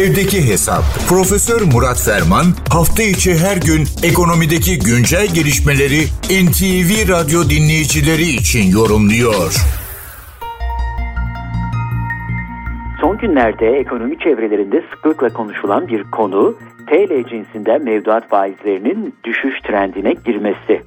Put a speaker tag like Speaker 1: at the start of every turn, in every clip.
Speaker 1: Evdeki Hesap. Profesör Murat Ferman hafta içi her gün ekonomideki güncel gelişmeleri NTV Radyo dinleyicileri için yorumluyor.
Speaker 2: Son günlerde ekonomi çevrelerinde sıklıkla konuşulan bir konu TL cinsinden mevduat faizlerinin düşüş trendine girmesi.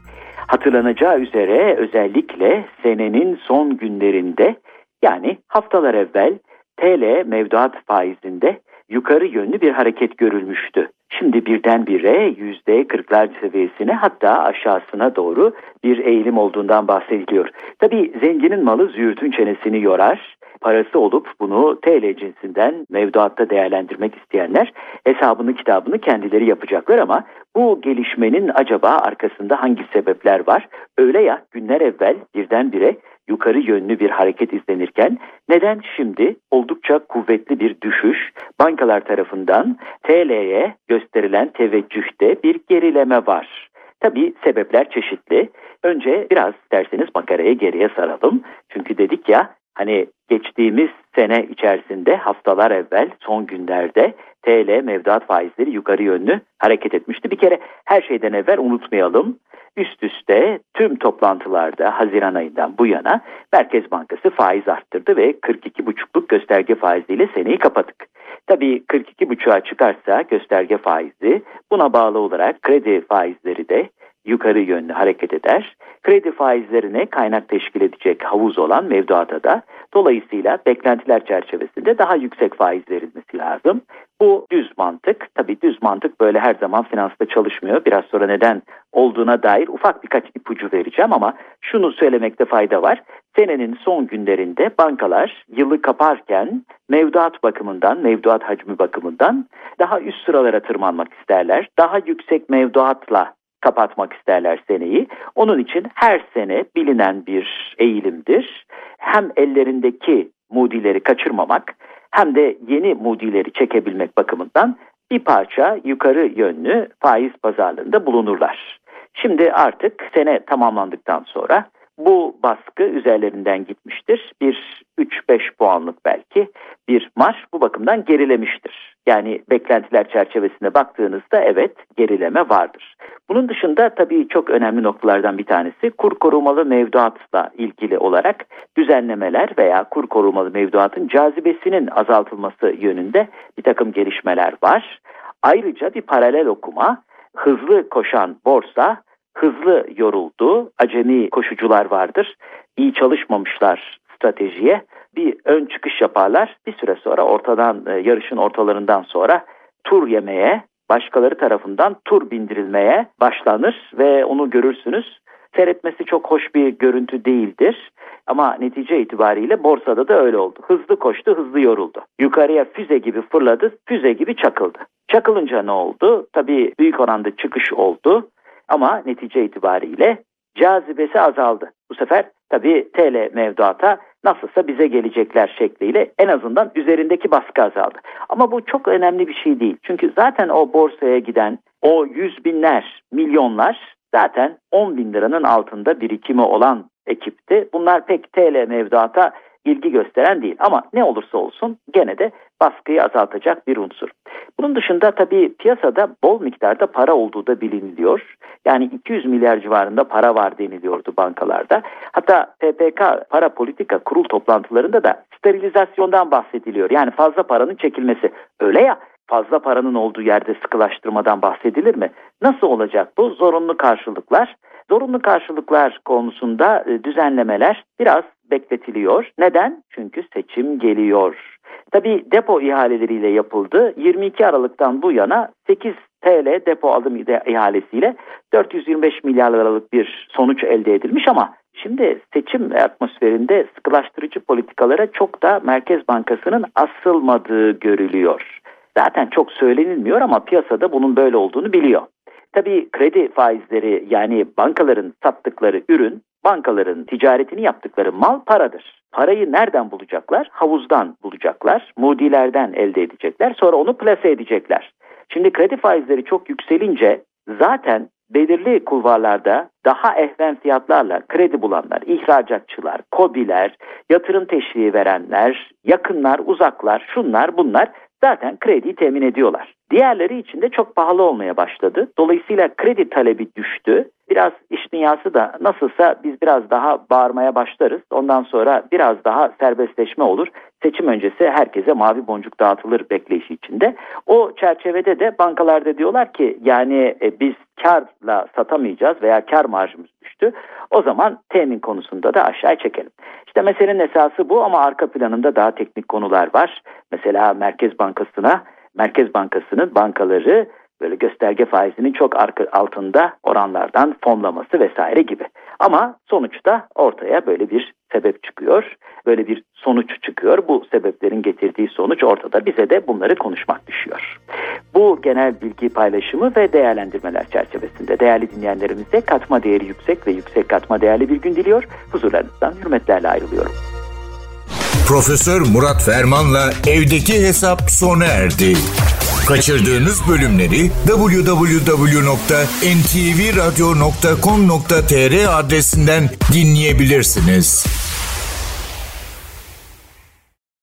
Speaker 2: Hatırlanacağı üzere özellikle senenin son günlerinde yani haftalar evvel TL mevduat faizinde yukarı yönlü bir hareket görülmüştü. Şimdi birdenbire yüzde kırklar seviyesine hatta aşağısına doğru bir eğilim olduğundan bahsediliyor. Tabi zenginin malı züğürtün çenesini yorar. Parası olup bunu TL cinsinden mevduatta değerlendirmek isteyenler hesabını kitabını kendileri yapacaklar ama bu gelişmenin acaba arkasında hangi sebepler var? Öyle ya günler evvel birdenbire yukarı yönlü bir hareket izlenirken neden şimdi oldukça kuvvetli bir düşüş bankalar tarafından TL'ye gösterilen teveccühte bir gerileme var. Tabi sebepler çeşitli. Önce biraz derseniz makaraya geriye saralım. Çünkü dedik ya hani geçtiğimiz sene içerisinde haftalar evvel son günlerde TL mevduat faizleri yukarı yönlü hareket etmişti. Bir kere her şeyden evvel unutmayalım üst üste tüm toplantılarda Haziran ayından bu yana Merkez Bankası faiz arttırdı ve 42,5'luk gösterge faiziyle seneyi kapattık. Tabii 42,5'a çıkarsa gösterge faizi buna bağlı olarak kredi faizleri de yukarı yönlü hareket eder. Kredi faizlerine kaynak teşkil edecek havuz olan mevduata da dolayısıyla beklentiler çerçevesinde daha yüksek faiz verilmesi lazım. Bu düz mantık. Tabii düz mantık böyle her zaman finansta çalışmıyor. Biraz sonra neden olduğuna dair ufak birkaç ipucu vereceğim ama şunu söylemekte fayda var. Senenin son günlerinde bankalar yılı kaparken mevduat bakımından, mevduat hacmi bakımından daha üst sıralara tırmanmak isterler. Daha yüksek mevduatla kapatmak isterler seneyi. Onun için her sene bilinen bir eğilimdir. Hem ellerindeki mudileri kaçırmamak hem de yeni mudileri çekebilmek bakımından bir parça yukarı yönlü faiz pazarlığında bulunurlar. Şimdi artık sene tamamlandıktan sonra bu baskı üzerlerinden gitmiştir. Bir 3-5 puanlık belki bir marş bu bakımdan gerilemiştir. Yani beklentiler çerçevesinde baktığınızda evet gerileme vardır. Bunun dışında tabii çok önemli noktalardan bir tanesi kur korumalı mevduatla ilgili olarak düzenlemeler veya kur korumalı mevduatın cazibesinin azaltılması yönünde bir takım gelişmeler var. Ayrıca bir paralel okuma hızlı koşan borsa hızlı yoruldu. Acemi koşucular vardır. İyi çalışmamışlar stratejiye. Bir ön çıkış yaparlar. Bir süre sonra ortadan e, yarışın ortalarından sonra tur yemeye, başkaları tarafından tur bindirilmeye başlanır ve onu görürsünüz. Seyretmesi çok hoş bir görüntü değildir. Ama netice itibariyle borsada da öyle oldu. Hızlı koştu, hızlı yoruldu. Yukarıya füze gibi fırladı, füze gibi çakıldı. Çakılınca ne oldu? Tabii büyük oranda çıkış oldu. Ama netice itibariyle cazibesi azaldı. Bu sefer tabii TL mevduata nasılsa bize gelecekler şekliyle en azından üzerindeki baskı azaldı. Ama bu çok önemli bir şey değil. Çünkü zaten o borsaya giden o yüz binler, milyonlar zaten 10 bin liranın altında birikimi olan ekipti. Bunlar pek TL mevduata ilgi gösteren değil ama ne olursa olsun gene de baskıyı azaltacak bir unsur. Bunun dışında tabii piyasada bol miktarda para olduğu da biliniliyor. Yani 200 milyar civarında para var deniliyordu bankalarda. Hatta PPK para politika kurul toplantılarında da sterilizasyondan bahsediliyor. Yani fazla paranın çekilmesi. Öyle ya fazla paranın olduğu yerde sıkılaştırmadan bahsedilir mi? Nasıl olacak bu? Zorunlu karşılıklar. Zorunlu karşılıklar konusunda e, düzenlemeler biraz bekletiliyor. Neden? Çünkü seçim geliyor. Tabi depo ihaleleriyle yapıldı. 22 Aralık'tan bu yana 8 TL depo alım ihalesiyle 425 milyar liralık bir sonuç elde edilmiş ama şimdi seçim atmosferinde sıkılaştırıcı politikalara çok da Merkez Bankası'nın asılmadığı görülüyor. Zaten çok söylenilmiyor ama piyasada bunun böyle olduğunu biliyor. Tabii kredi faizleri yani bankaların sattıkları ürün, bankaların ticaretini yaptıkları mal paradır. Parayı nereden bulacaklar? Havuzdan bulacaklar, mudilerden elde edecekler, sonra onu plase edecekler. Şimdi kredi faizleri çok yükselince zaten belirli kulvarlarda daha ehven fiyatlarla kredi bulanlar, ihracatçılar, kobiler, yatırım teşviği verenler, yakınlar, uzaklar, şunlar bunlar zaten krediyi temin ediyorlar. Diğerleri için de çok pahalı olmaya başladı. Dolayısıyla kredi talebi düştü. Biraz iş dünyası da nasılsa biz biraz daha bağırmaya başlarız. Ondan sonra biraz daha serbestleşme olur. Seçim öncesi herkese mavi boncuk dağıtılır bekleyişi içinde. O çerçevede de bankalarda diyorlar ki yani e, biz karla satamayacağız veya kar marjımız düştü. O zaman temin konusunda da aşağı çekelim. İşte meselenin esası bu ama arka planında daha teknik konular var. Mesela Merkez Bankası'na Merkez Bankası'nın bankaları böyle gösterge faizinin çok arka, altında oranlardan fonlaması vesaire gibi. Ama sonuçta ortaya böyle bir sebep çıkıyor. Böyle bir sonuç çıkıyor. Bu sebeplerin getirdiği sonuç ortada. Bize de bunları konuşmak düşüyor. Bu genel bilgi paylaşımı ve değerlendirmeler çerçevesinde değerli dinleyenlerimize katma değeri yüksek ve yüksek katma değerli bir gün diliyor. Huzurlarınızdan hürmetlerle ayrılıyorum.
Speaker 1: Profesör Murat Ferman'la evdeki hesap sona erdi. Kaçırdığınız bölümleri www.ntvradio.com.tr adresinden dinleyebilirsiniz.